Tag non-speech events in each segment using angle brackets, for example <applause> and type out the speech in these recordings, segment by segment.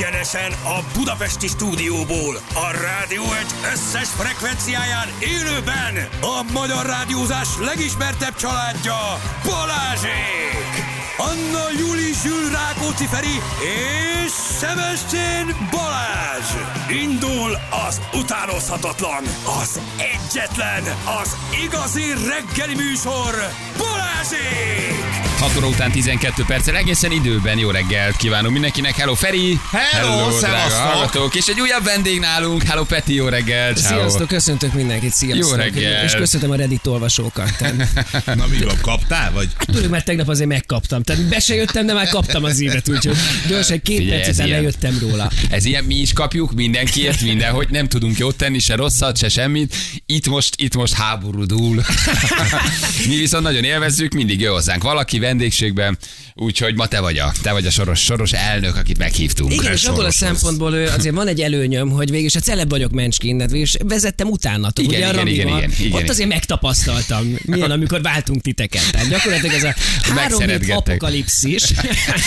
Egyenesen a Budapesti stúdióból, a rádió egy összes frekvenciáján élőben a magyar rádiózás legismertebb családja Balázsék! Anna Juli Zsül Rákóczi Feri és Sebestyén Balázs! Indul az utánozhatatlan, az egyetlen, az igazi reggeli műsor Balázsék! 6 óra után 12 perccel egészen időben jó reggelt kívánunk mindenkinek. Hello Feri! Hello, drága hallgatók! És egy újabb vendég nálunk. Hello Peti, jó reggelt! Sziasztok, köszöntök mindenkit, sziasztok. Jó reggel. És köszöntöm a Reddit olvasókat. Tehát, <laughs> Na mi van, kaptál? Vagy? tudjuk, mert tegnap azért megkaptam. Tehát be se jöttem, de már kaptam az ívet, úgyhogy gyorsan két Figyelj, perc után ilyen. lejöttem róla. Ez ilyen, mi is kapjuk mindenkiért, mindenhogy nem tudunk jót tenni, se rosszat, se semmit. Itt most, itt most háború dúl. <laughs> mi viszont nagyon élvezzük, mindig jön hozzánk valaki vendégségben, úgyhogy ma te vagy a, te vagy a soros, soros elnök, akit meghívtunk. Igen, és abból a szempontból azért van egy előnyöm, hogy végig is a celeb vagyok mencskin, végig is vezettem utánatok. Igen, ugye igen, igen, Ramival. igen, igen. Ott azért megtapasztaltam, milyen, amikor váltunk titeket. Tehát gyakorlatilag ez a <laughs> három Megszeretgettek. apokalipszis,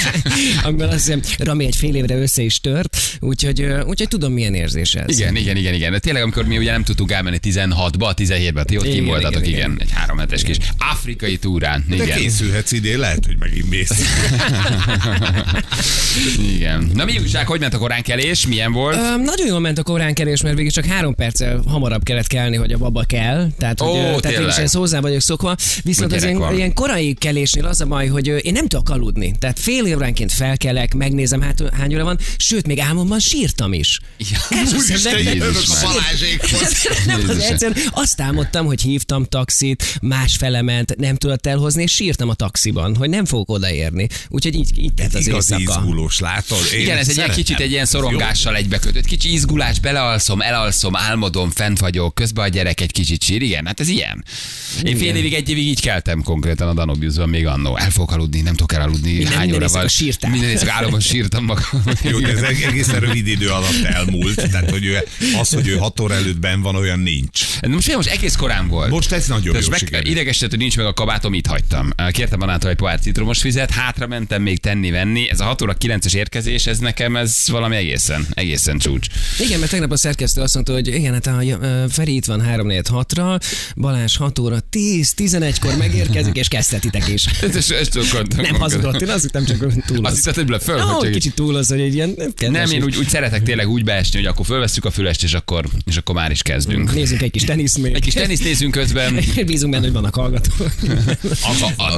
<laughs> amiben azt hiszem Rami egy fél évre össze is tört, úgyhogy, úgyhogy tudom, milyen érzés ez. Igen, igen, igen, igen. De tényleg, amikor mi ugye nem tudtunk elmenni 16-ba, 17-be, ti ott Igen, kim voltatok, igen, igen, igen. egy három hetes kis afrikai túrán. De Igen. készülhetsz idén, lehet, hogy megint mész. <laughs> igen. Na mi újság, hogy ment a koránkelés? Milyen volt? Ö, nagyon jól ment a koránkelés, mert végig csak három perccel hamarabb kellett kelni, hogy a baba kell. Tehát, hogy, Ó, tehát végig is én hozzá vagyok szokva. Viszont az ilyen, korai kelésnél az a baj, hogy én nem tudok aludni. Tehát fél óránként felkelek, megnézem, hát hány óra van, sőt, még álmomban sírtam is. Ja. Úristen, Jézus jövök a Balázsékhoz. nem, az egyszerűen azt álmodtam, hogy hívtam taxit, más felement, nem tudott elhozni, és sírtam a taxiban, hogy nem fogok odaérni. Úgyhogy így, így tett az Igazi éjszaka. izgulós, látod? Én Igen, ez egy kicsit egy ilyen szorongással egybekötött. Kicsi izgulás, belealszom, elalszom, álmodom, fent vagyok, közben a gyerek egy kicsit sír. Igen, hát ez ilyen. Én fél évig, egy évig így keltem konkrétan a Danubiusban még annó. El fogok aludni, nem tudok elaludni. Minden- Hány óra van? sírtál. Minden éjszaka álomban sírtam magam. <laughs> Jó. De ez eg- egészen rövid idő alatt elmúlt. Tehát, hogy ő, az, hogy ő hat óra előtt benn van, olyan nincs. Most, most egész korán volt. Most ez nagyon Most jó meg, idegesített, hogy nincs meg a kabátom, itt hagytam. Kértem Anától egy pohár citromos vizet, hátra mentem még tenni-venni. Ez a 6 óra 9-es érkezés, ez nekem ez valami egészen, egészen csúcs. Igen, mert tegnap a szerkesztő azt mondta, hogy igen, hát a Feri itt van 3 6 ra Balázs 6 óra 10-11-kor megérkezik, és kezdhetitek is. <laughs> Ez, ez, csak Nem hazudott, én azt hittem csak túl Azt hiszed, hogy föl, Ah, kicsit túl az, hogy egy ilyen Nem, én úgy, úgy szeretek tényleg úgy beesni, hogy akkor fölvesszük a fülest, és akkor, és akkor már is kezdünk. Nézzünk egy kis tenisz még. Egy kis teniszt nézünk közben. <laughs> Bízunk benne, hogy vannak hallgatók.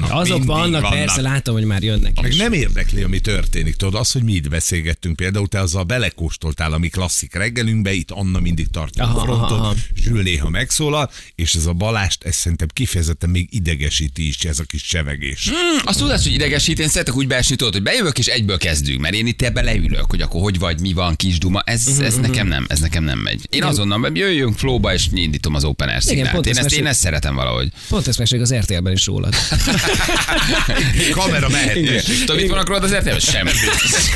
Azok vannak, vannak. persze, látom, hogy már jönnek. Meg is. nem érdekli, ami történik. Tudod, az, hogy mi itt beszélgettünk, például te azzal belekóstoltál a mi klasszik reggelünkbe, itt Anna mindig tartja Aha, a frontot, aha, aha. Zsül néha megszólal, és ez a balást, ez szerintem kifejezetten még idegesíti is, ez a kis csevegés. azt tudod, hogy idegesít, én szeretek úgy beesni, tudod, hogy bejövök és egyből kezdünk, mert én itt ebbe leülök, hogy akkor hogy vagy, mi van, kis duma, ez, ez nekem nem, ez nekem nem megy. Én azonnal jöjjünk flowba, és indítom az open air szignált. pont Én ezt ezt, én mesél- ezt szeretem valahogy. Pont ezt az RTL-ben is rólad. <laughs> Kamera mehet. Igen. Tudod, mit vannak rólad az RTL? Semmi.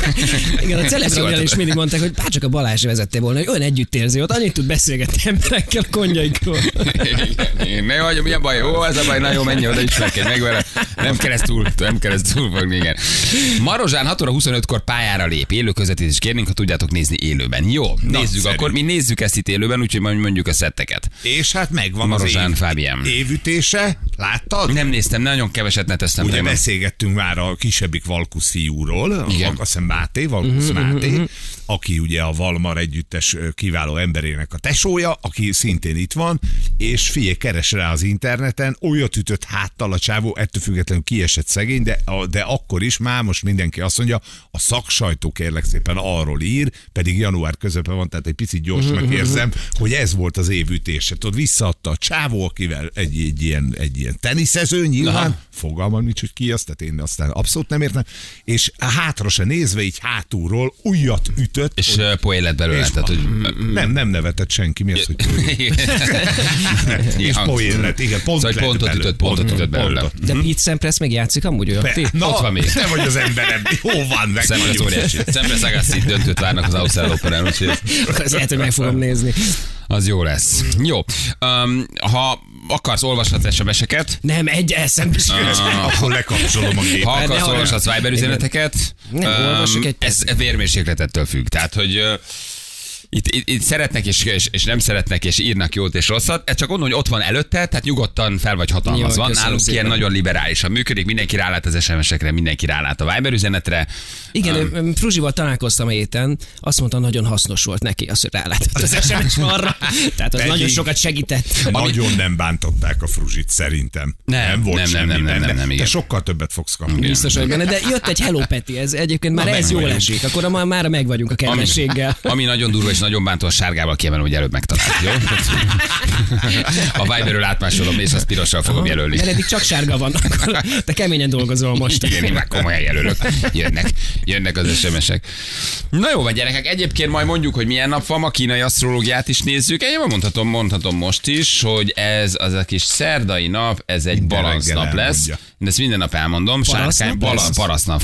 <laughs> Igen, a celebramjál is mindig mondták, hogy bárcsak a Balázs vezette volna, hogy olyan együttérző ott, annyit tud beszélgetni emberekkel, kondjaikról. Igen, Ne hagyom, milyen baj. Ó, ez a baj, na jó, menj oda, ismerkedj meg vele. Nem keresztül, nem keresztül fogni, igen. Marozsán 6 óra 25-kor pályára lép. Élő közvetítést kérnénk, ha tudjátok nézni élőben. Jó, nézzük Nagyszerű. akkor. Mi nézzük ezt itt élőben, úgyhogy majd mondjuk a szetteket. És hát megvan Marozsán az Fábián. év, évütése, láttad? Nem néztem, nagyon keveset neteztem. Ugye tegnap. beszélgettünk már a kisebbik Valkusz fiúról, Igen. Azt hiszem Máté, Valkusz Mhm, Máté, aki ugye a Valmar együttes kiváló emberének a tesója, aki szintén itt van, és figyelj, keres rá az interneten, olyat ütött háttal a csávó, ettől függetlenül kiesett szegény, de, de akkor is már most mindenki azt mondja, a szaksajtó kérlek szépen arról ír, pedig január közepe van, tehát egy picit gyorsnak érzem, hogy ez volt az évütése. Tudod, visszaadta a csávó, akivel egy, egy, ilyen, egy ilyen teniszező nyilván, Aha. fogalmam nincs, hogy ki az, tehát én aztán abszolút nem értem, és hátra se nézve, így hátulról újat ütött, És hogy- poén lett belőle. és Tehát, hogy... nem, nem nevetett senki, mi az, hogy <laughs> és poén lett, igen, pont Szóval, pontot belőle, ütött, pontot ütött belőle. De Pete Sampras még játszik amúgy olyan? Be- Na, Ott van még. Te vagy az emberem. Hol van meg? Az óriási. Szemre Szagassi döntőt várnak az Ausztrál Operán, úgyhogy azt lehet, hogy meg fogom nézni. az jó lesz. Jó. Um, ha akarsz, olvashatsz SMS-eket. Nem, egy eszembe sem jut. Akkor lekapcsolom a gépet. Ha ne akarsz, olvashatsz Viber üzeneteket. Nem, olvasok egy Ez vérmérsékletettől függ. Tehát, hogy itt, itt, itt szeretnek és, és, és, nem szeretnek, és írnak jót és rosszat. Ez csak onnan, hogy ott van előtte, tehát nyugodtan fel vagy hatalmazva. Jó, Nálunk szépen. ilyen nagyon liberálisan működik, mindenki rálát az SMS-ekre, mindenki rálát a Viber üzenetre. Igen, um, Fruzsival találkoztam a héten, azt mondta, nagyon hasznos volt neki az, hogy rálátott az SMS arra. Tehát az Pedig- nagyon sokat segített. Nagyon nem bántották a fruzsit szerintem. Nem, volt nem, nem, semmi nem, nem, benne. nem, nem, Te igen. sokkal többet fogsz kapni. Biztos vagy benne, de jött egy Hello Peti, ez egyébként már Na, ez jól esik, akkor már, már meg vagyunk a kedvességgel. Ami nagyon durva és nagyon bántó, a sárgával kiemelem, hogy előbb megtalált, jó? A Viberről átmásolom, és azt pirossal fogom jelölni. Mert eddig csak sárga van, akkor te keményen dolgozol most. Igen, én már komolyan jelölök. Jönnek, jönnek az SMS-ek. Na jó, van gyerekek, egyébként majd mondjuk, hogy milyen nap van, a kínai asztrológiát is nézzük. Én mondhatom, mondhatom most is, hogy ez az a kis szerdai nap, ez egy Minden balansz reggel nap lesz. De ezt minden nap elmondom. Sárkány, nap bala, lesz? paraszt nap.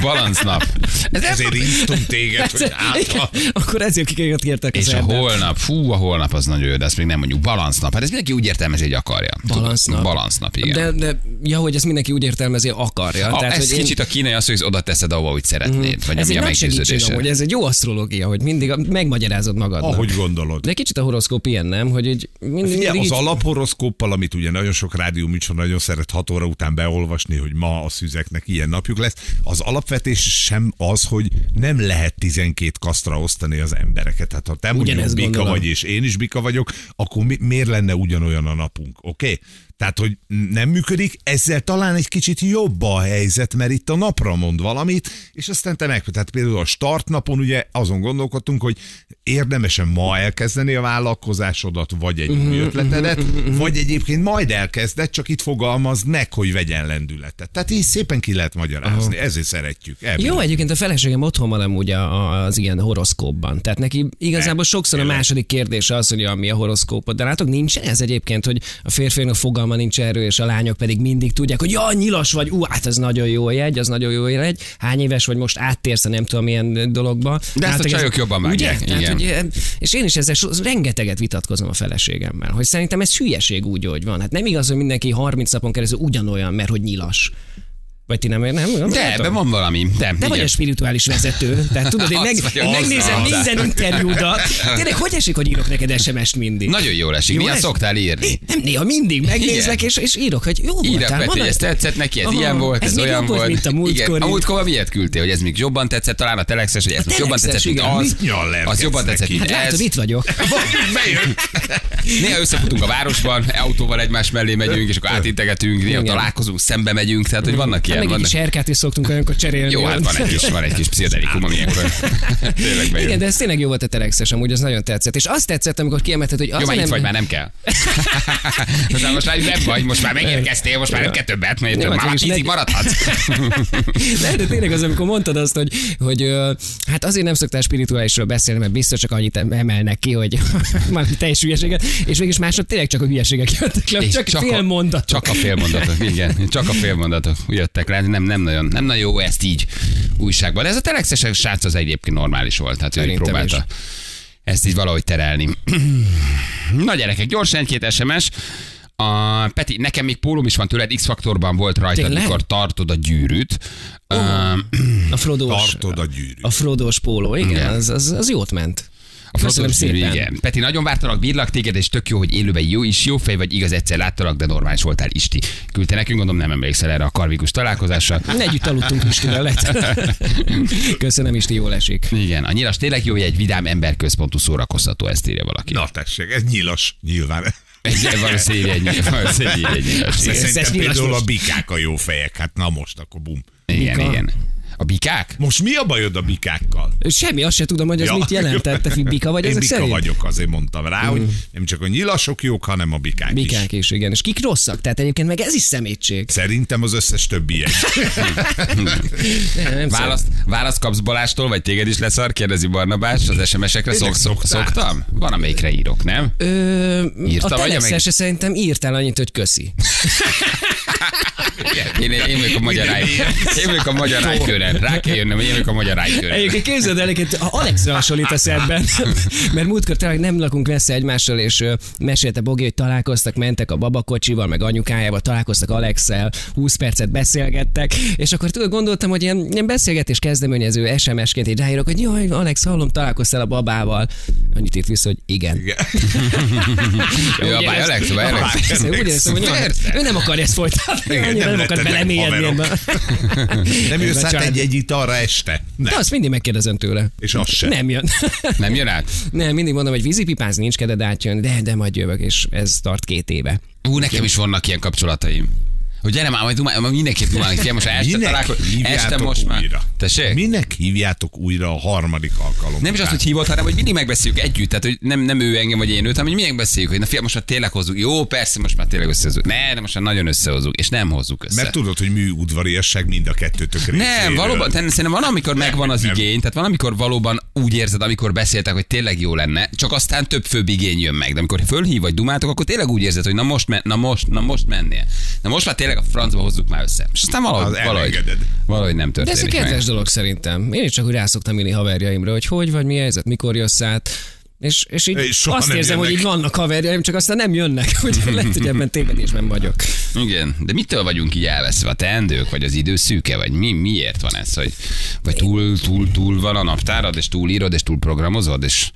balansz nap. <laughs> Ez Ezért írtunk téged, hogy által. Akkor ezért kiket kértek és a holnap, fú, a holnap az nagyon jó, de ezt még nem mondjuk balansznap. Hát ez mindenki úgy értelmezi, hogy akarja. Balansznap. Balansznap, igen. De, de, ja, hogy ezt mindenki úgy értelmezi, akarja. a, Tehát, ez hogy én- kicsit a kínai az, hogy oda teszed, ahova úgy szeretnéd. Vagy ez ami egy a nagy meggyőződésed. hogy ez egy jó asztrológia, hogy mindig megmagyarázod magadnak. Ahogy gondolod. De kicsit a horoszkóp ilyen, nem? Hogy így mindig, mindig az így- alaphoroszkóppal, amit ugye nagyon sok rádió műsor nagyon szeret 6 óra után beolvasni, hogy ma a szüzeknek ilyen napjuk lesz, az alapvetés sem az, hogy nem lehet 12 kasztra osztani az embereket. Tehát ha te mondjuk Ugyanezt bika gondolom. vagy, és én is bika vagyok, akkor mi, miért lenne ugyanolyan a napunk, oké? Okay? Tehát, hogy nem működik, ezzel talán egy kicsit jobb a helyzet, mert itt a napra mond valamit, és aztán te meg, tehát például a startnapon ugye azon gondolkodtunk, hogy érdemesen ma elkezdeni a vállalkozásodat, vagy egy új ötletedet, vagy egyébként majd elkezded, csak itt fogalmazd meg, hogy vegyen lendületet. Tehát így szépen ki lehet magyarázni, ezért szeretjük. Ebből. Jó, egyébként a feleségem otthon van amúgy az ilyen horoszkópban. Tehát neki igazából sokszor a második kérdése az, hogy a, mi a horoszkópod. De látok, nincs ez egyébként, hogy a férfiaknak fogalma nincs erről, és a lányok pedig mindig tudják, hogy ja, nyilas vagy, ú, hát ez nagyon jó jegy, az nagyon jó jegy. Hány éves vagy most áttérsz a nem tudom milyen dologba. De ezt a csajok jobban Ugye? vágják, Tehát, igen. hogy, eh, és én is ezzel rengeteget vitatkozom a feleségemmel, hogy szerintem ez hülyeség úgy, hogy van. Hát nem igaz, hogy mindenki 30 napon keresztül ugyanolyan, mert hogy nyilas. Vagy ti nem, nem? nem De ebben van valami. De, te vagy a spirituális vezető. Tehát tudod, én <laughs> meg, megnézem az, minden interjúdat. Tényleg, hogy esik, hogy írok neked SMS-t mindig? Nagyon jól esik. Jó Milyen lesz? szoktál írni? Nem, néha mindig megnézlek, és, és írok, hogy jó Írok voltál. meg, van hogy ez tetszett neki, ez Aha, ilyen volt, ez ez, olyan volt, volt. mint a múltkori. Igen, a múltkor miért küldtél, hogy ez még jobban tetszett, talán a telexes, hogy ez most jobban tetszett, mint az. Az jobban tetszett, mint Hát ez. itt vagyok. <laughs> Néha összefutunk a városban, autóval egymás mellé megyünk, és akkor átítegetünk, néha találkozunk, szembe megyünk, tehát hogy vannak Hát ilyen. meg egy Vannak... kis herkát is szoktunk olyankor cserélni. Jó, hát van egy kis, van egy kis pszichodelikum, ami ilyenkor <laughs> tényleg bejön. Igen, de ez tényleg jó volt a telexes, amúgy az nagyon tetszett. És azt tetszett, amikor kiemelted, hogy Jó, az már nem... itt vagy, már nem kell. <laughs> most, már, most már nem vagy, most már megérkeztél, most már nem kell többet, mert Jó, már hát tízig mégis maradhatsz. <laughs> De, de tényleg az, amikor mondtad azt, hogy, hogy hát azért nem szoktál spirituálisról beszélni, mert biztos csak annyit emelnek ki, hogy már teljes hülyeséget, és mégis mások tényleg csak a hülyeségek jöttek le, csak, csak fél a, mondat. Csak a félmondatok, igen. Csak a félmondatok jöttek le. Nem, nem, nagyon, nem nagyon jó ezt így újságban. De ez a telexes srác az egyébként normális volt. Tehát ő próbálta ezt így valahogy terelni. <clears throat> Na gyerekek, gyorsan egy-két SMS. A Peti, nekem még pólóm is van tőled, X-faktorban volt rajta, Tényleg? mikor tartod a gyűrűt. Uh, A Frodós, Tartod a gyűrűt. a Frodós póló, igen, Igen. az, az, az jót ment. A Köszönöm szépen. igen. Peti, nagyon vártalak, bírlak téged, és tök jó, hogy élőben jó is, jó fej vagy, igaz, egyszer láttalak, de normális voltál Isti. Küldte nekünk, gondolom nem emlékszel erre a karvikus találkozásra. Együtt aludtunk Istivel lett. <laughs> Köszönöm, Isti, jól esik. Igen, a nyilas tényleg jó, hogy egy vidám emberközpontú szórakoztató, ezt írja valaki. Na tessék, ez nyilas, nyilván. Egy, valószínűleg egy, valószínűleg írja egy nyilas. Igen, Szerintem ez nyilas például a bikák a jó fejek, hát na most, akkor bum. igen, Mika? igen. A bikák? Most mi a bajod a bikákkal? Semmi, azt se tudom, hogy ez Ja. mit jelentett. Te bika vagy Én ezek bika szerint? Mm. vagyok, azért mondtam rá, hogy nem csak a nyilasok jók, hanem a bikák, Bikák is. is, igen. És kik rosszak? Tehát egyébként meg ez is szemétség. Szerintem az összes többi egy. <laughs> Nem, nem Választ, választ kapsz Balástól, vagy téged is leszar? Kérdezi Barnabás az SMS-ekre. Szok, szok, szoktam? Van, amelyikre írok, nem? Ö, Írta a vagy, amelyik- szerintem írtál annyit, hogy köszi. <laughs> Én, én vagyok a magyar, én vagyok a magyar Igen, rá kell jönnöm, vagyok a magyar rájkör. Egyébként képzeld el, Alexra hasonlítasz ebben, <laughs> mert múltkor tényleg nem lakunk messze egymással, és mesélte Bogi, hogy találkoztak, mentek a babakocsival, meg anyukájával, találkoztak Alexel, 20 percet beszélgettek, és akkor tudod, gondoltam, hogy ilyen, ilyen beszélgetés kezdeményező SMS-ként így ráírok, hogy jaj, Alex, hallom, találkoztál a babával. Annyit írt vissza, hogy igen. Igen. <laughs> Ő a báj Alex, báj Alex. Úgy éreztem, hogy ő nem akar ezt folytatni, nem akar belemélyedni haverok. ebbe. Nem jössz Ebben át család- egy egyit arra este? Nem. De azt mindig megkérdezem tőle. És az sem. Nem jön. <laughs> Nem jön át? Nem, mindig mondom, hogy vízipipáz nincs kedved átjön, de, de majd jövök, és ez tart két éve. Ú, nekem is vannak ilyen kapcsolataim. Hogy gyere már, majd majd mindenképp dumálunk. Gyere, most este Minek találko... Este most már. újra? Tessék? Minek hívjátok újra a harmadik alkalommal? Nem is azt, hogy hívott, hanem hogy mindig megbeszéljük együtt. Tehát, hogy nem, nem ő engem, vagy én őt, hanem hogy mindig megbeszéljük, hogy na fia, most már tényleg hozzuk. Jó, persze, most már tényleg összehozunk. Ne, de most már nagyon összehozunk, és nem hozzuk össze. Mert tudod, hogy műudvariasság mind a kettőtök részéről. Nem, valóban, tehát szerintem van, amikor megvan az nem. igény, tehát van, amikor valóban úgy érzed, amikor beszéltek, hogy tényleg jó lenne, csak aztán több főbb igény jön meg. De amikor fölhív vagy dumáltok, akkor tényleg úgy érzed, hogy na most, na most, na most mennél. Na most már tényleg a francba hozzuk már össze. És aztán valahogy, Az valahogy, elengeded. valahogy nem De ez történik egy kedves dolog szerintem. Én is csak úgy rászoktam írni haverjaimra, hogy hogy vagy, mi helyzet, mikor jössz át. És, és így És soha azt nem érzem, hogy jönnek. így vannak haverjaim, csak aztán nem jönnek. <laughs> Hogy lehet, hogy ebben tévedésben vagyok. Igen, de mitől vagyunk így elveszve? A teendők, vagy az idő szűke, vagy mi, miért van ez, hogy vagy túl, túl, túl van a naptárad, és túl írod, és túl programozod, és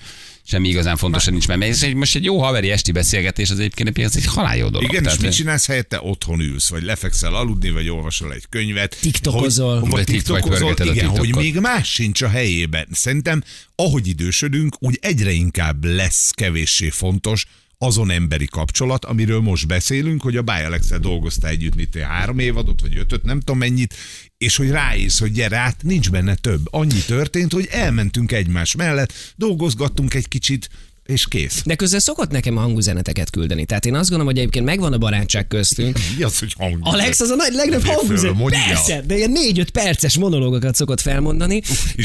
semmi igazán fontosan nincs, mert ez egy, most egy jó haveri esti beszélgetés, az egyébként ez egy halál jó dolog. Igen, és Tehát, mit csinálsz helyette? Otthon ülsz, vagy lefekszel aludni, vagy olvasol egy könyvet. TikTokozol. Hogy, Vagy vagy tik- vagy TikTokozol, pörgeted a igen, hogy TikTokot. még más sincs a helyében. Szerintem, ahogy idősödünk, úgy egyre inkább lesz kevéssé fontos azon emberi kapcsolat, amiről most beszélünk, hogy a Báj alex dolgozta együtt, mit te három évadot, vagy ötöt, nem tudom mennyit, és hogy ráész, hogy gyere át, nincs benne több. Annyi történt, hogy elmentünk egymás mellett, dolgozgattunk egy kicsit, és kész. De közben szokott nekem hangüzeneteket küldeni. Tehát én azt gondolom, hogy egyébként megvan a barátság köztünk. <laughs> Mi az, hogy hang? Alex az a nagy, legnagyobb hangüzenet. Persze, de ilyen négy-öt perces monológokat szokott felmondani. <laughs>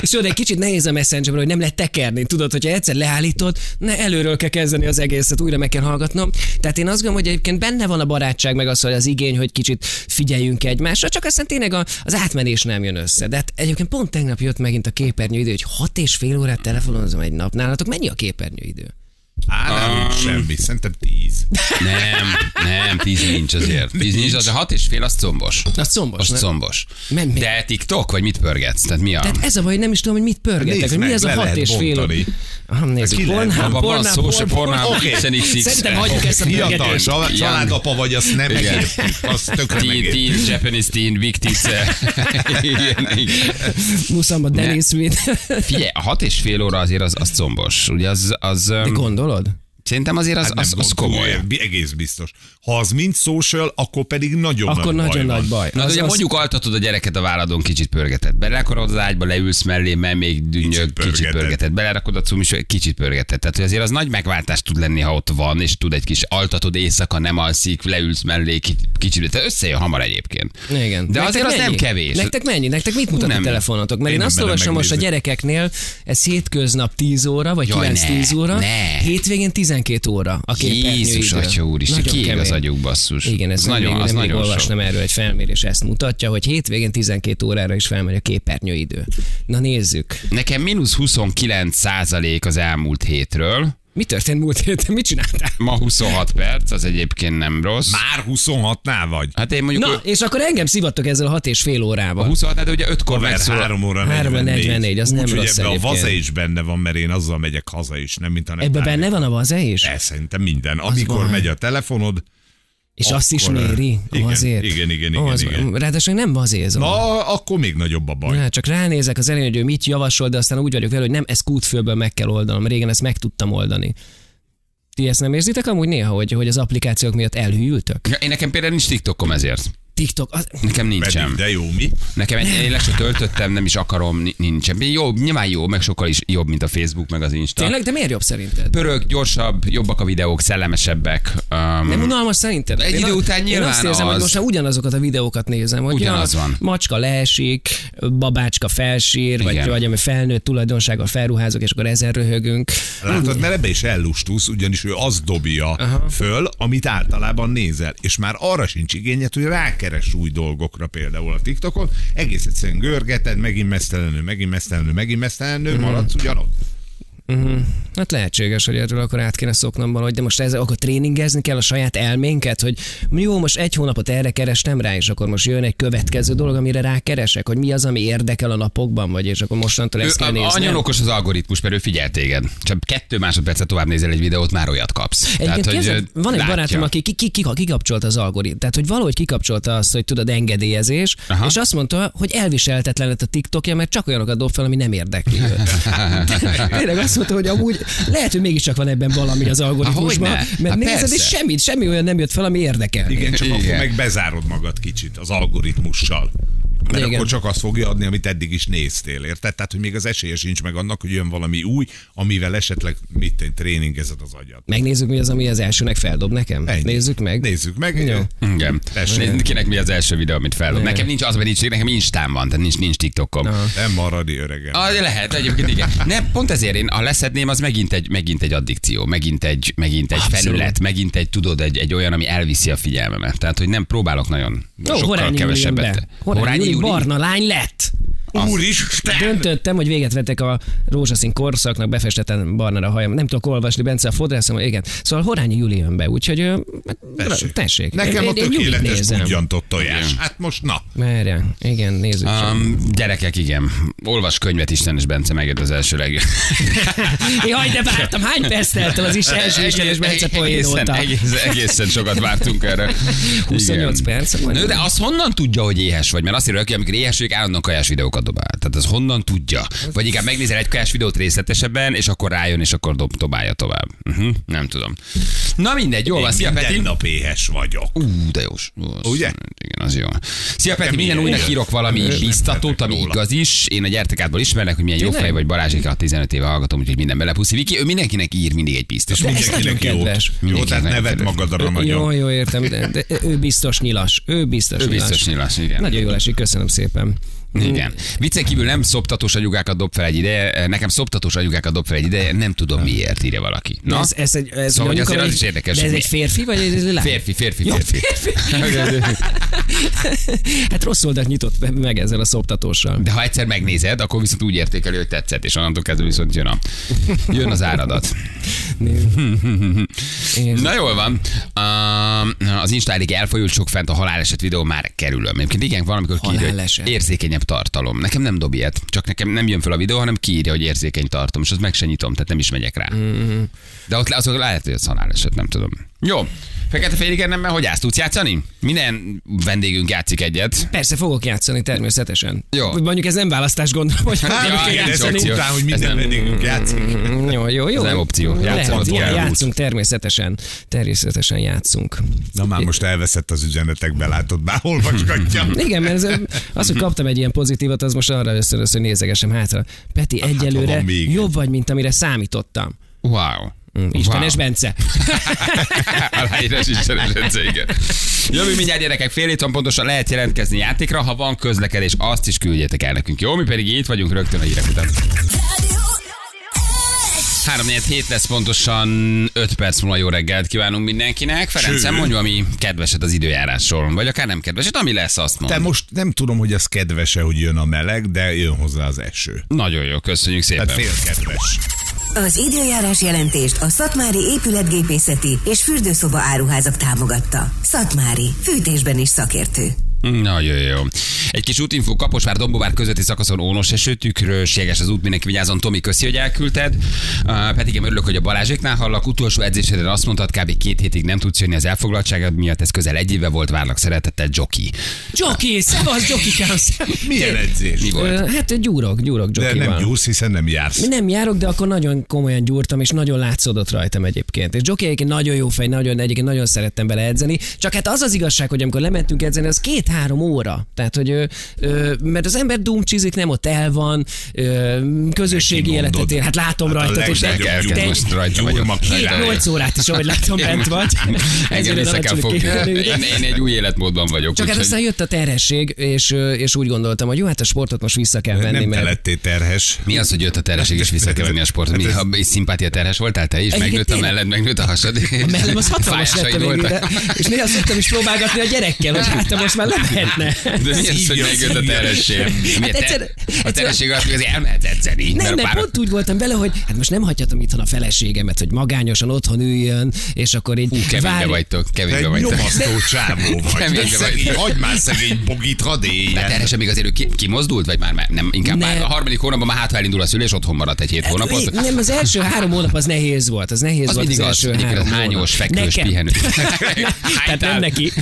És tudod, egy kicsit nehéz a messengerben, hogy nem lehet tekerni. Tudod, hogyha egyszer leállítod, ne előről kell kezdeni az egészet, újra meg kell hallgatnom. Tehát én azt gondolom, hogy egyébként benne van a barátság, meg az, hogy az igény, hogy kicsit figyeljünk egymásra, csak aztán tényleg az átmenés nem jön össze. De hát egyébként pont tegnap jött megint a képernyőidő, hogy hat és fél órát telefonozom egy nap. Nálatok mennyi a képernyőidő? Á, nálunk semmi, szerintem tíz. Nem, nem, tíz nincs azért. Tíz nincs, az a hat és fél, az combos. Az combos, Az nem? combos. Men- mi? De TikTok, vagy mit pörgetsz? Tehát mi a... Tehát ez a baj, nem is tudom, hogy mit pörgetek, Nézd mi meg, ez a hat és fél. Ah, nézzük, van Pornhub, szó, se. XNXX. Szerintem hagyjuk ezt a Fiatal, családapa vagy, azt nem Igen. megértjük. Azt tökre Teen, megértjük. teen, Japanese teen, big <laughs> igen. Muszamba Dennis Smith. Figyelj, a hat és fél óra azért az, az combos. Ugye az, az De um, gondolod? Szerintem azért az, Hát az, az komoly. Egész biztos. Ha az mind social, akkor pedig nagyon Akkor nagy nagyon baj nagy baj. Na, Az- de ugye az- mondjuk altatod a gyereket a válladon, kicsit pörgeted. Belerakod az ágyba, leülsz mellé, mert még dünnyög, Kicsit kicsit, kicsit pörgeted. pörgeted. Belerakod a cumis, kicsit pörgeted. Tehát hogy azért az nagy megváltás tud lenni, ha ott van, és tud egy kis altatod éjszaka, nem alszik, leülsz mellé, kicsit. kicsit tehát összejön hamar egyébként. Igen. De Nektek azért az nem mennyi? kevés. Nektek mennyi? Nektek mit mutat a nem. telefonotok? Mert Én én, azt olvasom most a gyerekeknél, ez hétköznap 10 óra, vagy Jaj, 9-10 ne, óra, hétvégén 12 óra a. Jézus, atya úristen, Nagyon kiég az agyuk basszus. Igen, ez nagyon, még, az nagyon sok. olvastam erről egy felmérés, ezt mutatja, hogy hétvégén 12 órára is felmegy a képernyőidő. Na nézzük. Nekem mínusz 29 százalék az elmúlt hétről. Mi történt múlt héten? Mit csináltál? Ma 26 perc, az egyébként nem rossz. Már 26-nál vagy? Hát én mondjuk Na, és akkor engem szivattok ezzel a hat és fél a órával. 26, hát de ugye 5-kor Haver, megszól. 3 óra 3 óra 44. 44, az nem Úgy, hogy rossz ebbe a egyébként. vaze is benne van, mert én azzal megyek haza is, nem mint a nem Ebben benne van a vaze is? Ez szerintem minden. Amikor van. megy a telefonod, És azt is Akkor, méri igen, azért. igen, igen, igen, igen. Ráadásul nem vazézom. na, akkor még nagyobb a baj. Ja, csak ránézek az elején, hogy ő mit javasol, de aztán úgy vagyok vele, hogy nem, ezt kútfőből meg kell oldanom. Régen ezt meg tudtam oldani. Ti ezt nem érzitek amúgy néha, hogy, hogy az applikációk miatt elhűltök? Ja, Én nekem például nincs TikTokom ezért. TikTok, az, Nekem nincsen. Pedig, de jó, mi? Nekem egy, én le se töltöttem, nem is akarom, ni- nincsen. Jó, nyilván jó, meg sokkal is jobb, mint a Facebook, meg az Insta. tényleg, de miért jobb szerinted? Pörög, gyorsabb, jobbak a videók, szellemesebbek. Um, Nem unalmas szerinted? Egy Én idő után Én nyilván azt érzem, az. hogy most már ugyanazokat a videókat nézem, hogy Ugyanaz van. macska leesik, babácska felsír, vagy, Igen. vagy ami felnőtt tulajdonsággal felruházok, és akkor ezen röhögünk. Látod, mert ebbe is ellustulsz, ugyanis ő azt dobja Aha. föl, amit általában nézel, és már arra sincs igényed, hogy rákeres rákeres új dolgokra például a TikTokon, egész egyszerűen görgeted, megint mesztelenül, megint mesztelenül, megint mesztelenül, Mhm. maradsz ugyanott. Hát lehetséges, hogy erről akkor át kéne szoknom valahogy, de most ez, akkor tréningezni kell a saját elménket, hogy jó, most egy hónapot erre kerestem rá, és akkor most jön egy következő dolog, amire rákeresek, hogy mi az, ami érdekel a napokban, vagy és akkor mostantól ezt kell Ő, nézni. annyira okos az algoritmus, mert ő figyel téged. Csak kettő másodpercet tovább nézel egy videót, már olyat kapsz. Hogy, képzeld, ö, van egy látja. barátom, aki ki, ki, ki, kikapcsolta az algoritmust. Tehát, hogy valahogy kikapcsolta azt, hogy tudod, engedélyezés, Aha. és azt mondta, hogy elviselhetetlen lett a TikTokja, mert csak olyanokat dob fel, ami nem érdekli. <laughs> Tényleg azt mondta, hogy amúgy lehet, hogy mégiscsak van ebben valami az algoritmusban, Hogyne? mert Hát nézed, és persze. semmit, semmi olyan nem jött fel, ami érdekel. Igen, csak Igen. akkor meg bezárod magad kicsit az algoritmussal. Mert Igen. akkor csak azt fogja adni, amit eddig is néztél, érted? Tehát, hogy még az esélye sincs meg annak, hogy jön valami új, amivel esetleg mit tréningezed az agyad. Megnézzük, mi az, ami az elsőnek feldob nekem. Ennyi. Nézzük meg. Nézzük meg. Jó. Igen. Tessék. Kinek mi az első videó, amit fel? Nekem nincs az, mert nincs, nekem Instán van, tehát nincs, nincs TikTokom. Nem maradi öregem. Ah, lehet, egyébként igen. Nem, pont ezért én, ha leszedném, az megint egy, megint egy addikció, megint egy, megint egy Abszolút. felület, megint egy, tudod, egy, egy olyan, ami elviszi a figyelmemet. Tehát, hogy nem próbálok nagyon Ó, sokkal Horányi kevesebbet. be. Horányi Barna lány lett. Úristen! Döntöttem, hogy véget vettek a rózsaszín korszaknak, befestettem barnára a hajam. Nem tudok olvasni, Bence a fodrászom, igen. Szóval Horányi Júli jön be, úgyhogy tessék. tessék. Nekem Én- a tökéletes nézem. ugyantott tojás. Hát most na. Merje. Igen, nézzük. Um, gyerekek, igen. Olvas könyvet, Istenes Bence, megjött az első legjobb. <laughs> Jaj, de vártam, hány perc telt az is első Istenes Bence poén egészen, egészen, egészen sokat vártunk erre. 28 Igen. perc. Nő, de az honnan tudja, hogy éhes vagy? Mert azt írja, hogy amikor éhes vagyok, állandóan kajás videókat dobál. Tehát az honnan tudja? Vagy inkább megnézel egy kajás videót részletesebben, és akkor rájön, és akkor dob, dobálja tovább. Uh-huh, nem tudom. Na mindegy, jó van. Szia, Minden Peti. nap éhes vagyok. Ú, de jó. Ugye? Igen, az jó. Szia Peti, minden újnak írok valami biztatót, ami igaz is. Én a gyertekádból ismernek, hogy milyen jó fej vagy Balázsék, a 15 éve hallgatom, úgyhogy minden belepuszi. Viki, ő mindenkinek ír mindig egy biztatót. ez Mindenkinek jót. Jó, tehát kedves. magadra Jó, nagyon. jó, értem, de, ő biztos nyilas. Ő biztos Ő nyilas. biztos nyilas, igen. Nagyon jól esik, köszönöm szépen. Igen. Viccen kívül nem szoptatós anyukákat dob fel egy ide, nekem szoptatós anyukákat dob fel egy ide, nem tudom miért, írja valaki. Na? Ez, ez, egy, ez Szóval, hogy azért az is érdekes, De ez egy férfi, vagy ez egy lány? Férfi, férfi, Jó, férfi. <laughs> Hát rossz oldalt nyitott meg ezzel a szoptatóssal. De ha egyszer megnézed, akkor viszont úgy értékeli, hogy tetszett, és onnantól kezdve viszont jön, a, jön az áradat. <laughs> Én- Na jól van. Uh, az Instáig elfolyult sok fent a haláleset videó már kerülöm. Egyébként igen, valamikor kiírja, érzékenyebb tartalom. Nekem nem dob ilyet, csak nekem nem jön fel a videó, hanem kiírja, hogy érzékeny tartalom, és azt meg se nyitom, tehát nem is megyek rá. Mm-hmm. De ott azok lehet, hogy az haláleset, nem tudom. Jó. Fekete félig ennemben hogy állsz? Tudsz játszani? Minden vendégünk játszik egyet. Persze fogok játszani természetesen. Jó. Mondjuk ez nem választás, gondolom, <laughs> hogy Hát, igen, ezek opció. után, hogy Ez minden nem- vendégünk játszik. Mm, Jó, jó, jó. Ez nem opció. Játszanod játszunk természetesen. Természetesen játszunk. Na már most elveszett az üzenetekbe, látod, már olvasgatja. <laughs> Igen, mert ez, az, hogy kaptam egy ilyen pozitívat, az most arra összönös, hogy nézegesem hátra. Peti, Hát, egyelőre még. jobb vagy, mint amire számítottam. Wow. Istenes wow. Bence. <laughs> Aláírás Istenes rendszer, igen. Jövő mindjárt gyerekek, fél hét van pontosan lehet jelentkezni játékra, ha van közlekedés, azt is küldjétek el nekünk. Jó, mi pedig itt vagyunk rögtön a hírek után. 3 hét lesz pontosan 5 perc múlva jó reggelt kívánunk mindenkinek. Ferencem, Sőt. mondj valami kedveset az időjárásról, vagy akár nem kedveset, ami lesz, azt mond. Te most nem tudom, hogy ez kedvese, hogy jön a meleg, de jön hozzá az eső. Nagyon jó, köszönjük szépen. Tehát félkedves. Az időjárás jelentést a Szatmári épületgépészeti és fürdőszoba áruházak támogatta. Szatmári, fűtésben is szakértő. Nagyon jó. Egy kis útinfó Kaposvár Dombovár közötti szakaszon ónos eső, tükrös, jeges az út, mindenki vigyázzon. Tomi, köszi, hogy elküldted. Uh, Petigem, örülök, hogy a Balázséknál hallak. Utolsó edzéseden azt mondtad, kb. két hétig nem tudsz jönni az elfoglaltságod miatt, ez közel egy éve volt, várlak szeretettel, Joki. Joki, szevasz, Jokikám. Milyen edzés? Mi volt? Hát gyúrok, gyúrok De Jokival. nem gyúrsz, hiszen nem jársz. Nem járok, de akkor nagyon komolyan gyúrtam, és nagyon látszódott rajtam egyébként. És Joki egyébként nagyon jó fej, nagyon, egyébként nagyon szerettem bele edzeni. Csak hát az az igazság, hogy amikor lementünk edzeni, az két-három óra. Tehát, hogy ö, ö, mert az ember dumcsizik, nem ott el van, ö, közösségi életet él. Hát látom Hát a rajta, és legnagyobb Elkezd gyúr- most rajta. 8 órát is, ahogy látom, <laughs> bent vagy. <laughs> Engem Ezért vissza kell fogni. Én, én egy új életmódban vagyok. Csak hát úgyhogy- aztán jött a terhesség, és, és úgy gondoltam, hogy jó, hát a sportot most vissza kell venni, Nem te mert lettél terhes. Mi az, hogy jött a terhesség és vissza kell venni a sportot? Mi, ha és szimpátia terhes voltál te is? Megnőtt a melled, megnőtt a hasad. a mellem az hatalmas lett a végére. És néha szoktam is próbálgatni a gyerekkel, hogy hát te most már <laughs> lehetne. De mi az, hogy megjött a terhesség? Te, egyszer- a egyszer- terhesség alatt azért elmehet edzeni. Nem, mert pont úgy voltam vele, hogy hát most nem hagyhatom itthon a feleségemet, hogy magányosan otthon üljön, és akkor így Hú, keménybe várj- vagytok, egy vagytok. nyomasztó csávó vagy. Szegény, vagytok. hagyd már szegény bogit, hadd De éljen. terhesse még azért ő ki, kimozdult, vagy már, nem, inkább Nem. már a harmadik hónapban már hát elindul a szülés, otthon maradt egy hét hónapot. Nem, az első három hónap az nehéz volt, az nehéz Az volt az az, első három hónap. fekvős, Nekem. pihenő. <laughs> Tehát nem neki.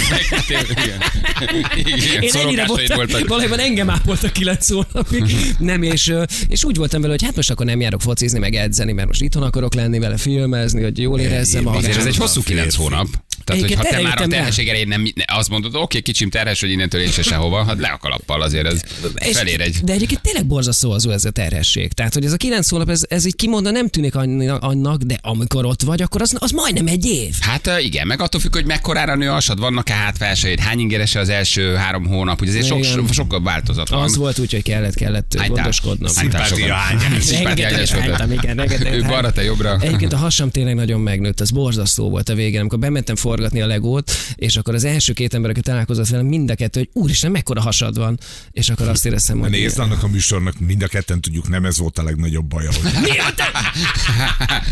Igen. Én ennyire voltam, valójában engem ápoltak kilenc hónapig. Nem, és, és úgy voltam vele, hogy hát most akkor nem járok focizni, meg edzeni, mert most itthon akarok lenni vele, filmezni, hogy jól érezzem. Azért ez egy hosszú kilenc hónap. Tehát, hogy ha te már a terhesség elején nem, ne- azt mondod, oké, kicsim terhes, hogy innentől én se sehova, hát le a kalappal azért ez És- felér egy. De egyébként tényleg borzasztó az ez a terhesség. Tehát, hogy ez a kilenc hónap, ez, ez így kimondva nem tűnik annak, de amikor ott vagy, akkor az, az majdnem egy év. Hát igen, meg attól függ, hogy mekkorára nő asad, vannak-e hátverseid, hány ingeres az első három hónap, ugye azért sok, Igen. so, sokkal változatlan. Az volt úgy, hogy kellett, kellett Hány tár- gondoskodnom. Szimpátia hányás. Szimpátia hányás volt. hánytam, igen, rengeteget Ő balra, te jobbra. Egyébként a hasam tényleg nagyon megnőtt, az borzasztó volt a végén, amikor bementem forgatni a legót, és akkor az első két ember, aki találkozott velem, mind a kettő, hogy úristen, mekkora hasad van, és akkor azt éreztem, hogy Nézd, annak a műsornak mind a ketten tudjuk, nem ez volt a legnagyobb baja. Hogy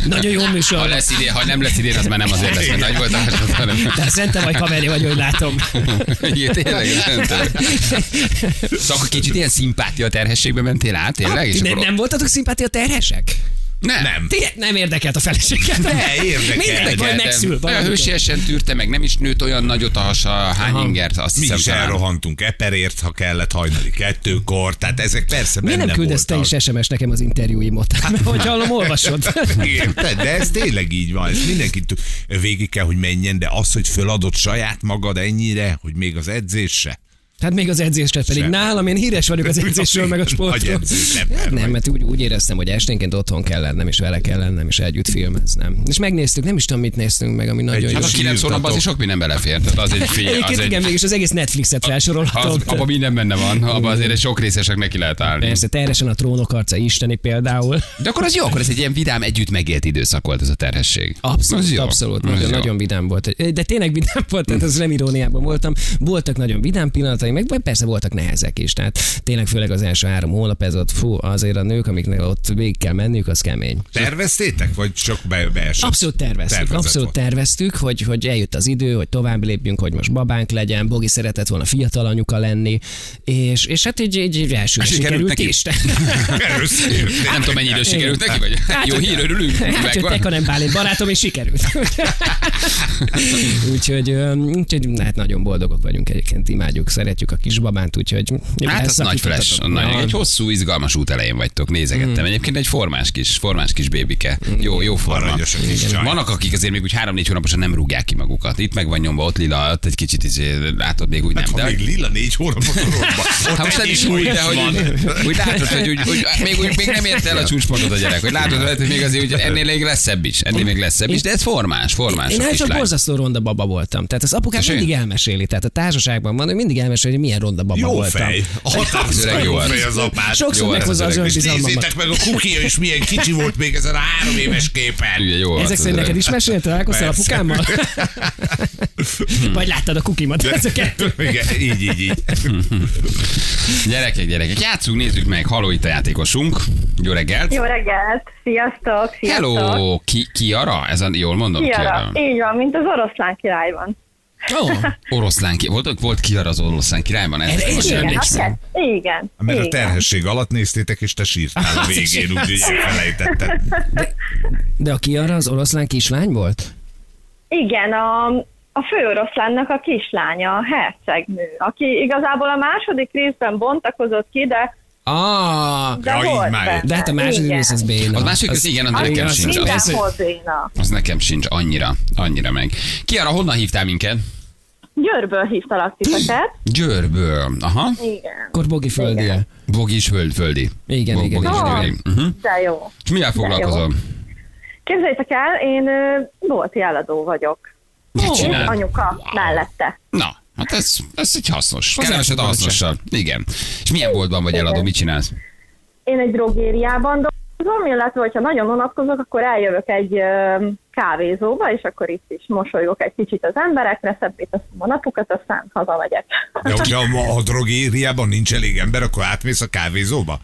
<laughs> nagyon jó Ha műsor. lesz idén, ha nem lesz idén, az már nem azért lesz, mert nagy volt a hasad, hanem... De szerintem vagy kameri vagy, hogy látom. Igen, tényleg, tudom. <laughs> Szóval kicsit ilyen szimpátia terhességbe mentél át, tényleg? És Ti nem, akkor- nem voltatok szimpátia terhesek? Nem. Nem. Nem érdekelt a feleséget. Ne, érdekel. Mindegy, vagy Érdekeltem. megszül. Hősiesen tűrte meg, nem is nőtt olyan nagyot a hasa, hány Aha. ingert, azt Mi hiszem is talán. elrohantunk eperért, ha kellett hajnali kettőkor, tehát ezek persze benne nem küldesz te is SMS nekem az interjúimot? Mert <laughs> hogy hallom, olvasod. <laughs> Érted? De ez tényleg így van. Ez mindenki végig kell, hogy menjen, de az, hogy föladod saját magad ennyire, hogy még az edzés se. Hát még az edzésre pedig Sem. nálam, én híres vagyok az edzésről, meg a sportról. ember Hát nem, vagy. mert úgy, úgy éreztem, hogy esténként otthon kell lennem, és vele kell lennem, és együtt filmeznem. És megnéztük, nem is tudom, mit néztünk meg, ami nagyon Egy- jó. Hát a És kilenc írtatok. hónapban azért sok minden belefér. Tehát az egy <laughs> fél, az Egyébként egy, igen, mégis az egész Netflixet felsorolhatom. az, abban minden benne van, abban azért egy sok részesek neki lehet állni. Persze, terjesen a trónok arca isteni például. De akkor az jó, akkor ez egy ilyen vidám, együtt megélt időszak volt ez a terhesség. Abszolút, Az jó. abszolút. Az Nagyon, jó. nagyon vidám volt. De tényleg vidám volt, tehát az nem iróniában voltam. Voltak nagyon vidám pillanatai, meg persze voltak nehezek is. Tehát tényleg főleg az első három hónap, ez ott, fú, azért a nők, amiknek ott végig kell menniük, az kemény. Terveztétek, vagy csak be, beesett? Abszolút terveztük, Tervezett abszolút volt. terveztük, hogy, hogy eljött az idő, hogy tovább lépjünk, hogy most babánk legyen, Bogi szeretett volna fiatal anyuka lenni, és, és hát így, így, így elsőre Sikerült sikerült neki? is. <laughs> Nem tudom, mennyi idő sikerült neki, vagy Hát, jó hogy- hír, örülünk. Hát, hogy Megvan. Teka nem Bálint barátom, és sikerült. <laughs> úgyhogy, úgyhogy hát nagyon boldogok vagyunk egyébként, imádjuk, szeretjük a kisbabánt, úgyhogy... Hát az nagy flash, nagy, egy hosszú, izgalmas út elején vagytok, nézegettem. Mm. Egyébként egy formás kis, formás kis bébike. Jó, jó forma. Vannak, akik azért még úgy három-négy hónaposan nem rúgják ki magukat. Itt meg van nyomva, ott lila, ott egy kicsit izé, látod még úgy nem. Ha De, még lila négy hónapot. <laughs> Hát most nem is úgy, de hogy úgy, úgy látod, hogy úgy, úgy, még, úgy, még nem ért el a csúcspontot a gyerek, hogy látod, hogy még azért úgy, ennél még lesz szebb is, ennél még lesz szebb is, de ez formás, formás. Én a hát csak borzasztó ronda baba voltam. Tehát az apukám mindig elmeséli. Tehát a társaságban van, hogy mindig elmeséli, hogy milyen ronda baba Jó voltam. fej. Határozottan <laughs> öreg jó fej az apád. Sokszor meghozza az önbizalmamat. nézzétek meg a kukia is milyen kicsi volt még ezen a három éves képen. Ugye, jó Ezek szerint neked is meséltél, találkoztál Persze. apukámmal? <laughs> Vagy láttad a kukimat? Ez a kettő. Igen, így, így, így. <laughs> Gyerekek, gyerekek, játsszunk, nézzük meg, haló itt a játékosunk. Jó reggelt! Jó reggelt! Sziasztok! Sziasztok! Hello, ki, Kiara? Ez a, jól mondom? Kiara. Így van, mint az oroszlán királyban. Ó, Oroszlán ki, volt, volt Kiara az oroszlán királyban? Ez Erre én sem Igen, emlékszem. igen. Mert a igen. terhesség alatt néztétek, és te sírtál a végén, úgyhogy elfelejtetted. De a Kiara az oroszlán kislány volt? Igen, a, a főoroszlánnak a kislánya, a hercegnő, aki igazából a második részben bontakozott ki, de, Ah, de Ja, így volt már de hát a második rész az béna. Az másik, az, igen, az nekem igen, sincs. Az, az nekem sincs annyira, annyira meg. Kiara, honnan hívtál minket? Győrből hívtalak titeket. Győrből. Aha. Igen. Akkor Bogi földi Bogis föld, földi. Igen, Bo- igen, Bogis igen. földi. Uh-huh. De jó. És mivel foglalkozol? Képzeljétek el, én bolti eladó vagyok. Mit csinál? anyuka mellette. Na, hát ez, ez egy hasznos. Az Keveset a hasznossal. Igen. És milyen boltban vagy eladó? Mit csinálsz? Én egy drogériában dolgozom, illetve hogyha nagyon unatkozok, akkor eljövök egy ö, kávézóba, és akkor itt is mosolygok egy kicsit az emberekre, szebbé teszem a napukat, aztán hazamegyek. De hogyha a, a drogériában nincs elég ember, akkor átmész a kávézóba?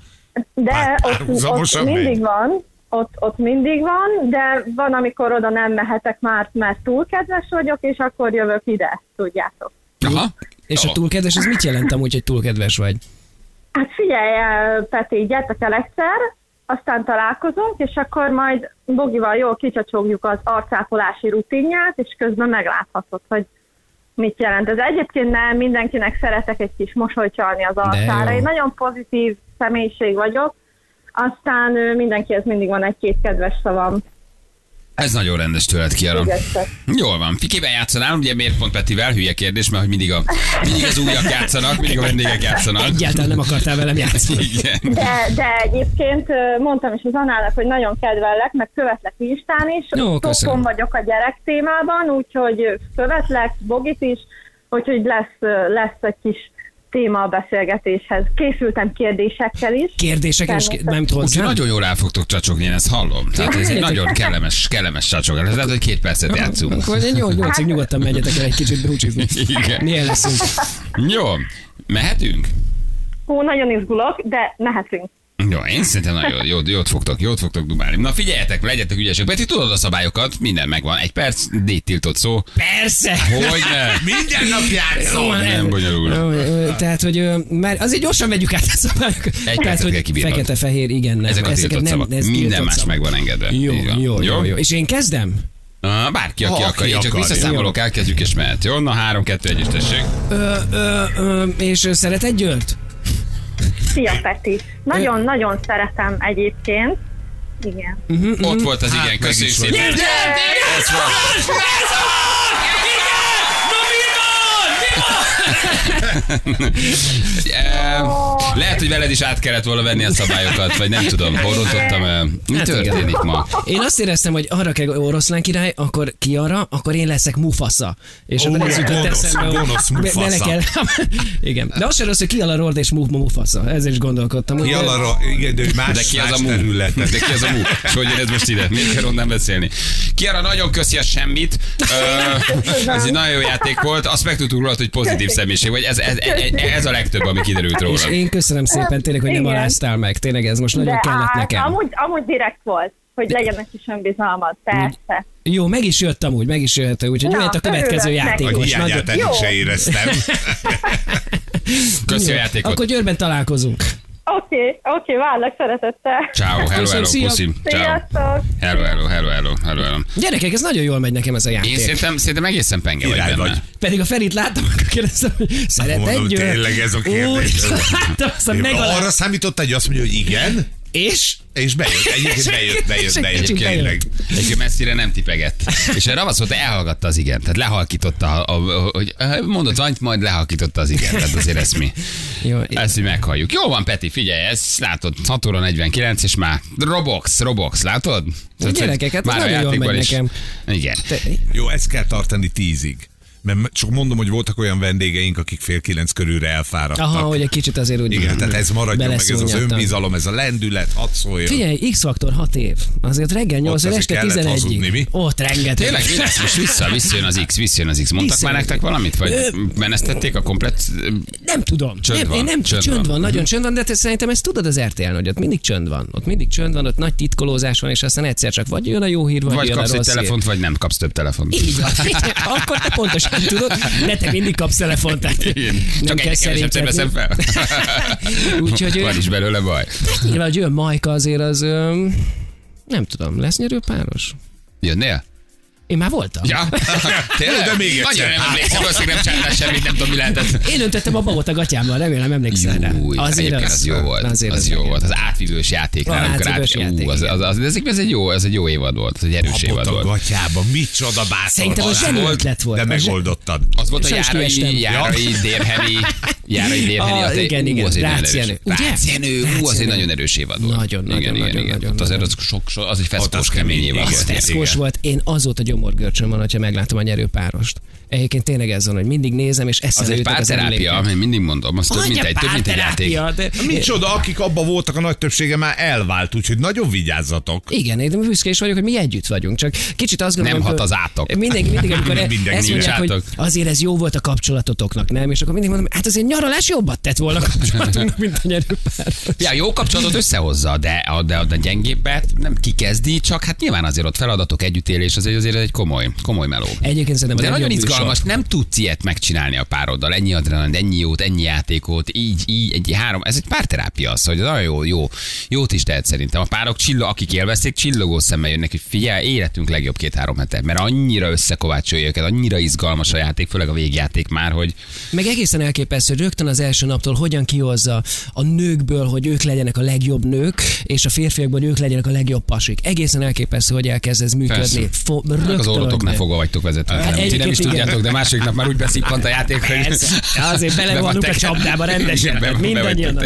De Pár- ott, ott mindig megy? van, ott, ott mindig van, de van, amikor oda nem mehetek már, mert túl kedves vagyok, és akkor jövök ide, tudjátok. Aha. És a túlkedves, ez mit jelent amúgy, hogy túlkedves vagy? Hát figyelj, el, Peti, gyertek el egyszer, aztán találkozunk, és akkor majd Bogival jól kicsacsogjuk az arcápolási rutinját, és közben megláthatod, hogy mit jelent. Ez egyébként nem mindenkinek szeretek egy kis mosolyt csalni az arcára. Én nagyon pozitív személyiség vagyok, aztán mindenkihez mindig van egy-két kedves szavam. Ez nagyon rendes tőled, Kiara. Jól van. Kikivel játszanál? Ugye miért pont Petivel? Hülye kérdés, mert hogy mindig, a, mindig az újak játszanak, mindig a vendégek játszanak. Egyáltalán nem akartál velem játszani. <laughs> Igen. De, de egyébként mondtam is az Anának, hogy nagyon kedvellek, meg követlek Instán is. Jó. Topon vagyok a gyerek témában, úgyhogy követlek, Bogit is, úgyhogy lesz, lesz egy kis téma a beszélgetéshez. Készültem kérdésekkel is. Kérdések és Természetesen. nem Úgyhogy hozzám. nagyon jól el fogtok csacsogni, én ezt hallom. Tehát ez egy nagyon kellemes, kellemes csacsogás. Ez lehet, hogy két percet játszunk. Akkor egy nyolc nyolcig nyugodtan menjetek el egy kicsit brúcsizni. Igen. Milyen leszünk? Jó, mehetünk? Hú, nagyon izgulok, de mehetünk. Jó, én szerintem nagyon jót, jót fogtok, jót fogtok dumálni. Na figyeljetek, legyetek ügyesek. Peti, tudod a szabályokat, minden megvan. Egy perc, négy tiltott szó. Persze! Hogy? <laughs> Minden nap játszol! Nem bonyolul. Tehát, hogy már azért gyorsan megyük át a szabályokat. Tehát, percet kell hogy fekete-fehér, igen, nem. Ezek a Ezeket tiltott szavak. ez Minden más szavak. meg van engedve. Jó, van. jó, jó, jó. És én kezdem? Ah, Bárki, aki Ha, akar. aki Én csak akar, visszaszámolok, elkezdjük és mehet. Jó, na három, kettő, egy, és tessék. Ö, ö, ö, és szeret egy Győrt? Szia, Peti. Nagyon-nagyon szeretem egyébként. Igen. Ott volt az Hát, igen, köszönjük is szépen. Ott volt. <laughs> Lehet, hogy veled is át kellett volna venni a szabályokat, vagy nem tudom, hol rontottam el. Mi Hát igen. történik ma? Én azt éreztem, hogy arra kell oroszlán király, akkor ki arra, akkor én leszek Mufasa. És Ó, akkor ez jutott eszembe, hogy gonosz kell. <laughs> Igen. De az sem rossz, hogy ki a Lord és Muf Mufasa. Ezzel is gondolkodtam. hogy- Jalara, igen, de más, De ki az a mú? területen. De ki az a mú? És hogy ez most ide? Miért kell onnan beszélni? Kiara, nagyon köszi a semmit. Ö, ez egy nagyon jó játék volt. Azt megtudtuk rólad, hogy pozitív személyiség vagy. Ez, ez, ez, ez a legtöbb, ami kiderült És róla. én köszönöm szépen tényleg, hogy nem aláztál meg. Tényleg ez most nagyon De kellett hát, nekem. amúgy, amúgy direkt volt, hogy legyen egy kis önbizalmad, persze. Jó, meg is jött amúgy, meg is jött, úgyhogy jöhet a következő neki. A játékos. hiányát se éreztem. Köszi a Jó, játékot. Akkor Győrben találkozunk. Oké, oké, várlak szeretettel. Ciao, hello, hello, szia. puszi. Ciao. Hello, hello, hello, hello, hello, hello. Gyerekek, ez nagyon jól megy nekem ez a Én játék. szerintem, szerintem egészen penge vagy benne. vagy. Pedig a Ferit láttam, akkor kérdeztem, hogy szeret egy tényleg ez a kérdés. Úgy, láttam, aztán megalá... Arra számítottál, hogy azt mondja, hogy igen, És? és bejött. Egyébként bejött, bejött, bejött. kicsit Tényleg. bejött. Egyébként messzire nem tipegett. És erre az volt, elhallgatta az igen. Tehát lehalkította, a, a, hogy mondott valamit, majd lehalkította az igen. Tehát azért ezt mi, Jó, ezt mi meghalljuk. Jó van, Peti, figyelj, ezt látod, 6 óra 49, és már Robox, Robox, látod? Tehát, hogy gyerekek, hát már a nagyon jól játékban megy is- nekem. Igen. te, Jó, ezt kell tartani tízig. Mert csak mondom, hogy voltak olyan vendégeink, akik fél kilenc körülre elfáradtak. aha, hogy egy kicsit azért úgy Igen, tehát ez maradjon meg, ez az önbizalom, ez a lendület, hadd szóljon. Figyelj, X-faktor 6 év. Azért reggel 8 azért este kellett hazudni, 11 mi? Ott rengeteg. Tényleg, mi lesz most vissza, visszajön az X, visszajön az X. Mondtak már Visszajön. nektek valamit? Vagy menesztették a komplet... Nem tudom. Csönd nem, van, én nem, csönd csönd, van. van, nagyon csönd van, de te szerintem ezt tudod az RTL, hogy ott mindig csönd van. Ott mindig csönd van, ott nagy titkolózás van, és aztán egyszer csak vagy jön a jó hír, vagy, Vagy jön kapsz a egy rossz telefont, vagy nem kapsz több telefont. Így van. Akkor te pontosan <laughs> tudod, de te mindig kapsz telefont. Tehát Igen. nem Csak kell egy kevesebbszer veszem fel. <laughs> Úgyhogy Van is belőle baj. Nyilván, hogy jön Majka azért az, nem tudom, lesz nyerő páros? Jönnél? Én már voltam. Ja? <laughs> Tényleg? De még egyszer. Nagyon nem emlékszem, valószínűleg nem csináltál semmit, nem tudom, mi lehetett. Én öntöttem a babot a gatyámmal, remélem emlékszel rá. Júj, egyébként az, jó volt. Azért az, jó volt. Az átvívős játék. Amikor átvívős át- játék, az, az, az, az, ez, egy jó, ez egy jó évad volt, ez egy erős évad Abot a volt. gatyába, micsoda bátor. Szerintem az zseni volt, ötlet volt. De Az megoldottad. Az volt a járai, járai, dérhemi, Járai <laughs> Vérheni, Ah, egy- igen, igen. azért nagyon Rácz erős. Jenő. Ugye? Rácz Jenő, ú, Rácz az egy nagyon erős évad volt. Nagyon, igen, nagyon, igen, nagyon, azért az, az egy Ott feszkós az kemény évad. volt. Feszkós Igen. volt. Én azóta gyomorgörcsöm van, hogyha meglátom a nyerőpárost. Egyébként tényleg ez van, hogy mindig nézem, és eszembe Az egy párterápia, én mindig mondom, az több, mint egy, több, mint egy játék. de- Micsoda, akik abban voltak, a nagy többsége már elvált, úgyhogy nagyon vigyázzatok. Igen, én büszke is vagyok, hogy mi együtt vagyunk. Csak kicsit azt gondolom, Nem hat az átok. Mindig, mindig, <laughs> amikor e- Mindenki ezt mondják, hogy azért ez jó volt a kapcsolatotoknak, nem? És akkor mindig mondom, hát azért nyaralás jobbat tett volna a kapcsolatunknak, mint a nyerőpár. Ja, jó kapcsolatot összehozza, de a, de a gyengébbet nem kikezdi, csak hát nyilván azért ott feladatok, együttélés, azért azért egy komoly, komoly meló. Egyébként szerintem De nagyon izgalmas, műsor. nem tudsz ilyet megcsinálni a pároddal, ennyi adrenalin, ennyi jót, ennyi játékot, így, így, egy három, ez egy párterápia az, hogy nagyon jó, jó, jót is tehet szerintem. A párok csillag, akik élvezték, csillogó szemmel jönnek, hogy figyelj, életünk legjobb két-három hete, mert annyira összekovácsolja őket, annyira izgalmas a játék, főleg a végjáték már, hogy Meg egészen elképesztő, hogy rögtön az első naptól hogyan kihozza a nőkből, hogy ők legyenek a legjobb nők, és a férfiakból ők legyenek a legjobb pasik. Egészen elképesztő, hogy elkezd ez működni. Fo- Meg az orrotoknál fogva vagytok vezetve. Hát Nem, ti nem is igen. tudjátok, de második nap már úgy beszippant a játék, hogy... Persze. Azért bele Be vannak a csapdába rendesen. Be- mindannyian.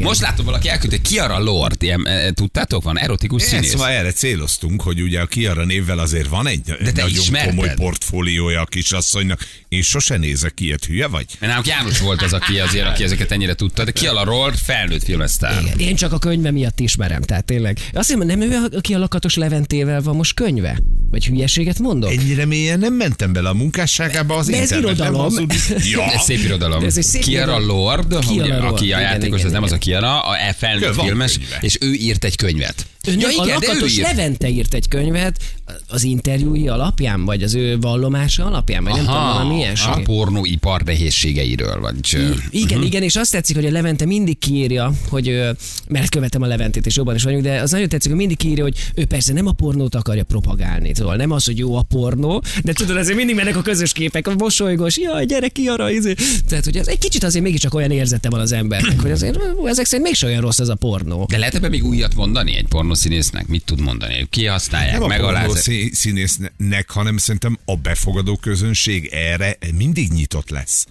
Most látom, valaki elküldte, Kiara Lord, ilyen, e, tudtátok, van erotikus Ezt színész. már erre céloztunk, hogy ugye a Kiara névvel azért van egy te nagyon ismerted? komoly portfóliója a kisasszonynak. Én sose nézek ilyet, hülye vagy? Mert nálunk János volt az, aki azért, aki ezeket ennyire tudta, de Kiara Lord felnőtt filmesztár. Én csak a könyve miatt ismerem, tehát tényleg. Azt hiszem, nem ő, aki a lakatos Leventével van most könyve? Vagy hülyeséget mondok? Ennyire mélyen nem mentem bele a munkásságába az De ez internet. nem irodalom. hazudik. <laughs> Ja. Ez szép irodalom. Ez egy szép Kiara irodalom. Lord, Kiara ugye, Lord, aki a igen, játékos, igen, ez nem az a igen. Kiara, a felnőtt filmes, és ő írt egy könyvet. Ő nem, a lakatos. Levente írt egy könyvet az interjúi alapján, vagy az ő vallomása alapján, vagy nem tudom, valami a ilyesmi. pornóipar nehézségeiről, vagy... ö, Igen, uh-huh. igen, és azt tetszik, hogy a Levente mindig kiírja, hogy mert követem a Leventét, és jobban is vagyunk, de az nagyon tetszik, hogy mindig kiírja, hogy ő persze nem a pornót akarja propagálni, szóval nem az, hogy jó a pornó, de tudod, azért mindig mennek a közös képek, a mosolygós, jaj, gyere ki arra, izé. Tehát, hogy ez egy kicsit azért mégiscsak olyan érzete van az embernek, hogy azért ezek szerint mégse olyan rossz ez a pornó. De lehet ebben még újat mondani egy pornószínésznek? Mit tud mondani? Ki használják? Nem a pornó Megaláz... szí- színésznek, hanem szerintem a befogadó közönség erre mindig nyitott lesz.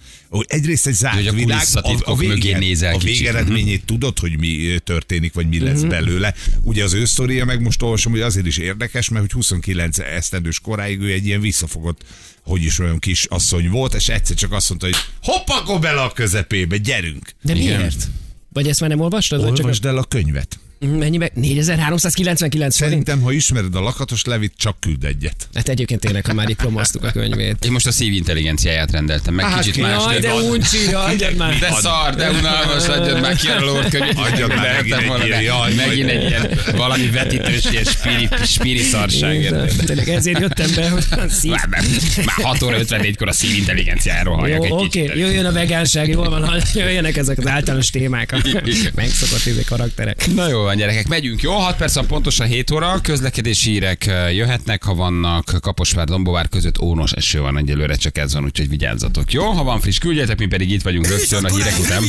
Egyrészt egy zárt Hogy a világ, kulisszatitkok mögé nézel a végeredményét tudod, hogy mi történik, vagy mi lesz Mhm. belőle. Ugye az ő sztoria, meg most olvasom, hogy azért is érdekes, mert hogy 29 esztendős koráig ő egy ilyen visszafogott hogy is olyan kis asszony volt, és egyszer csak azt mondta, hogy hopp, akkor bele a közepébe, gyerünk. De Igen. miért? Vagy ezt már nem olvastad? vagy csak Olvasd el a könyvet. A... Mennyibe? 4399 forint? Szerintem, ha ismered a lakatos levit, csak küld egyet. Hát egyébként tényleg, ha már itt promoztuk a könyvét. Én most a szívintelligenciáját rendeltem meg, Hát kicsit ki- más. Jaj, de uncsi, adjad már. De szar, de unalmas, adjad már ki a lór könyvet. Adjad már megint egy ilyen, jaj, megint egy ilyen valami vetítős, ilyen spiri, spiri szarság. Tényleg ezért jöttem be, hogy szív. Már, már, már 6 óra 54-kor a szívintelligenciáról halljak Jó, egy oké, kicsit. jöjjön a vegánság, jól van, jöjjenek ezek az általános témák, a <laughs> megszokott izé karakterek. Na jó van, gyerekek, megyünk. Jó, 6 perc van pontosan 7 óra. Közlekedési hírek eh, jöhetnek, ha vannak Kaposvár, Dombovár között ónos eső van egyelőre, csak ez van, úgyhogy vigyázzatok. Jó, ha van friss, küldjetek, mi pedig itt vagyunk rögtön a hírek után.